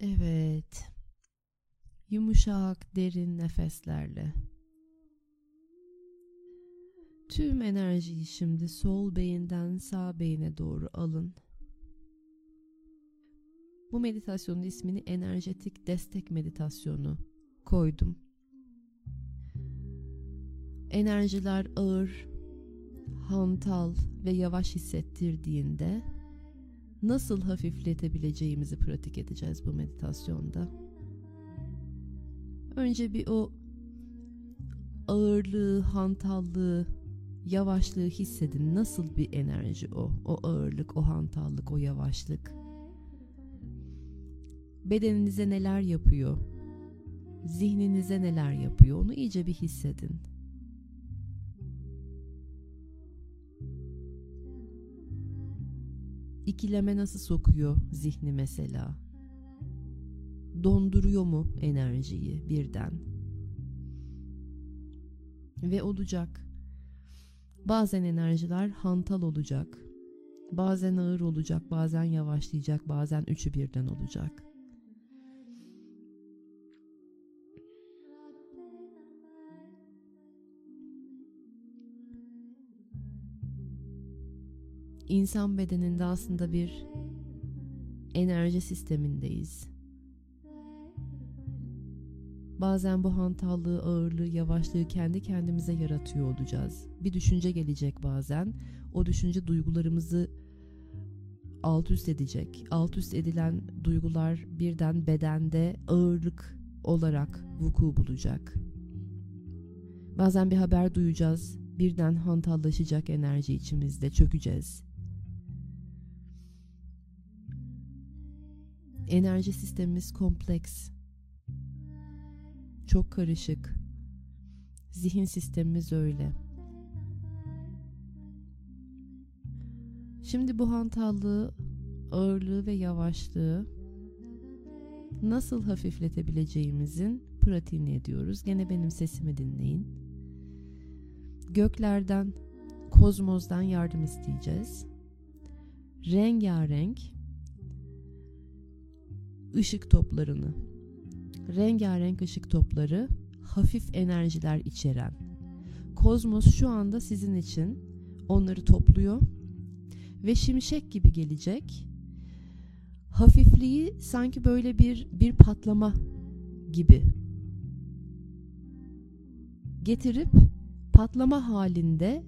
Evet. Yumuşak, derin nefeslerle. Tüm enerjiyi şimdi sol beyinden sağ beyine doğru alın. Bu meditasyonun ismini enerjetik destek meditasyonu koydum. Enerjiler ağır, hantal ve yavaş hissettirdiğinde nasıl hafifletebileceğimizi pratik edeceğiz bu meditasyonda. Önce bir o ağırlığı, hantallığı, yavaşlığı hissedin. Nasıl bir enerji o? O ağırlık, o hantallık, o yavaşlık. Bedeninize neler yapıyor? Zihninize neler yapıyor? Onu iyice bir hissedin. İkileme nasıl sokuyor zihni mesela? Donduruyor mu enerjiyi birden? Ve olacak. Bazen enerjiler hantal olacak. Bazen ağır olacak, bazen yavaşlayacak, bazen üçü birden olacak. İnsan bedeninde aslında bir enerji sistemindeyiz. Bazen bu hantallığı, ağırlığı, yavaşlığı kendi kendimize yaratıyor olacağız. Bir düşünce gelecek bazen. O düşünce duygularımızı alt üst edecek. Alt üst edilen duygular birden bedende ağırlık olarak vuku bulacak. Bazen bir haber duyacağız. Birden hantallaşacak enerji içimizde çökeceğiz. Enerji sistemimiz kompleks çok karışık. Zihin sistemimiz öyle. Şimdi bu hantallığı, ağırlığı ve yavaşlığı nasıl hafifletebileceğimizin pratiğini ediyoruz. Gene benim sesimi dinleyin. Göklerden, kozmosdan yardım isteyeceğiz. Rengarenk ışık toplarını rengarenk ışık topları, hafif enerjiler içeren. Kozmos şu anda sizin için onları topluyor ve şimşek gibi gelecek. Hafifliği sanki böyle bir bir patlama gibi getirip patlama halinde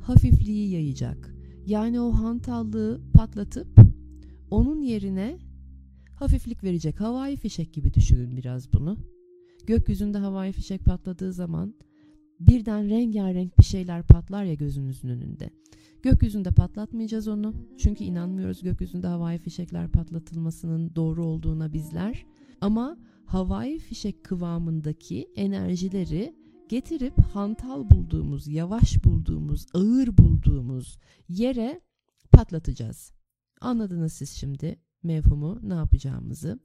hafifliği yayacak. Yani o hantallığı patlatıp onun yerine hafiflik verecek. Havai fişek gibi düşünün biraz bunu. Gökyüzünde havai fişek patladığı zaman birden rengarenk bir şeyler patlar ya gözünüzün önünde. Gökyüzünde patlatmayacağız onu. Çünkü inanmıyoruz gökyüzünde havai fişekler patlatılmasının doğru olduğuna bizler. Ama havai fişek kıvamındaki enerjileri getirip hantal bulduğumuz, yavaş bulduğumuz, ağır bulduğumuz yere patlatacağız. Anladınız siz şimdi mevhumu ne yapacağımızı.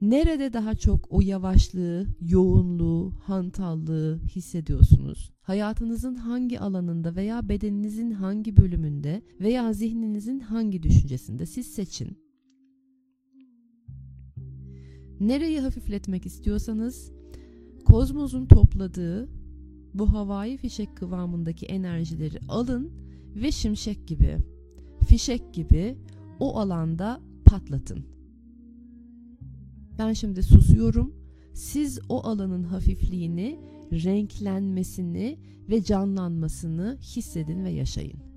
Nerede daha çok o yavaşlığı, yoğunluğu, hantallığı hissediyorsunuz? Hayatınızın hangi alanında veya bedeninizin hangi bölümünde veya zihninizin hangi düşüncesinde siz seçin. Nereyi hafifletmek istiyorsanız kozmosun topladığı bu havai fişek kıvamındaki enerjileri alın ve şimşek gibi, fişek gibi o alanda patlatın. Ben şimdi susuyorum. Siz o alanın hafifliğini, renklenmesini ve canlanmasını hissedin ve yaşayın.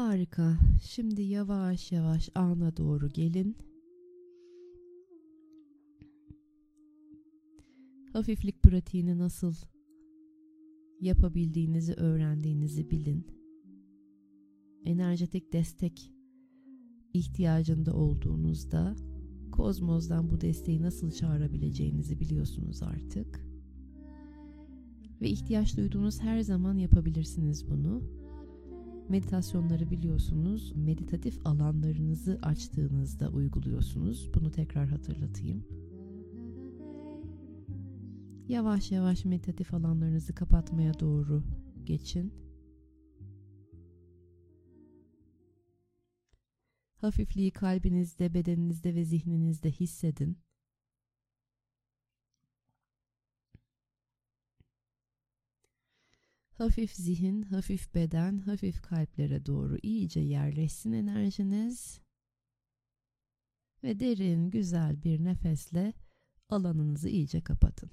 Harika. Şimdi yavaş yavaş ana doğru gelin. Hafiflik pratiğini nasıl yapabildiğinizi öğrendiğinizi bilin. Enerjetik destek ihtiyacında olduğunuzda kozmozdan bu desteği nasıl çağırabileceğinizi biliyorsunuz artık. Ve ihtiyaç duyduğunuz her zaman yapabilirsiniz bunu meditasyonları biliyorsunuz meditatif alanlarınızı açtığınızda uyguluyorsunuz. Bunu tekrar hatırlatayım. Yavaş yavaş meditatif alanlarınızı kapatmaya doğru geçin. Hafifliği kalbinizde, bedeninizde ve zihninizde hissedin. Hafif zihin, hafif beden, hafif kalplere doğru iyice yerleşsin enerjiniz. Ve derin, güzel bir nefesle alanınızı iyice kapatın.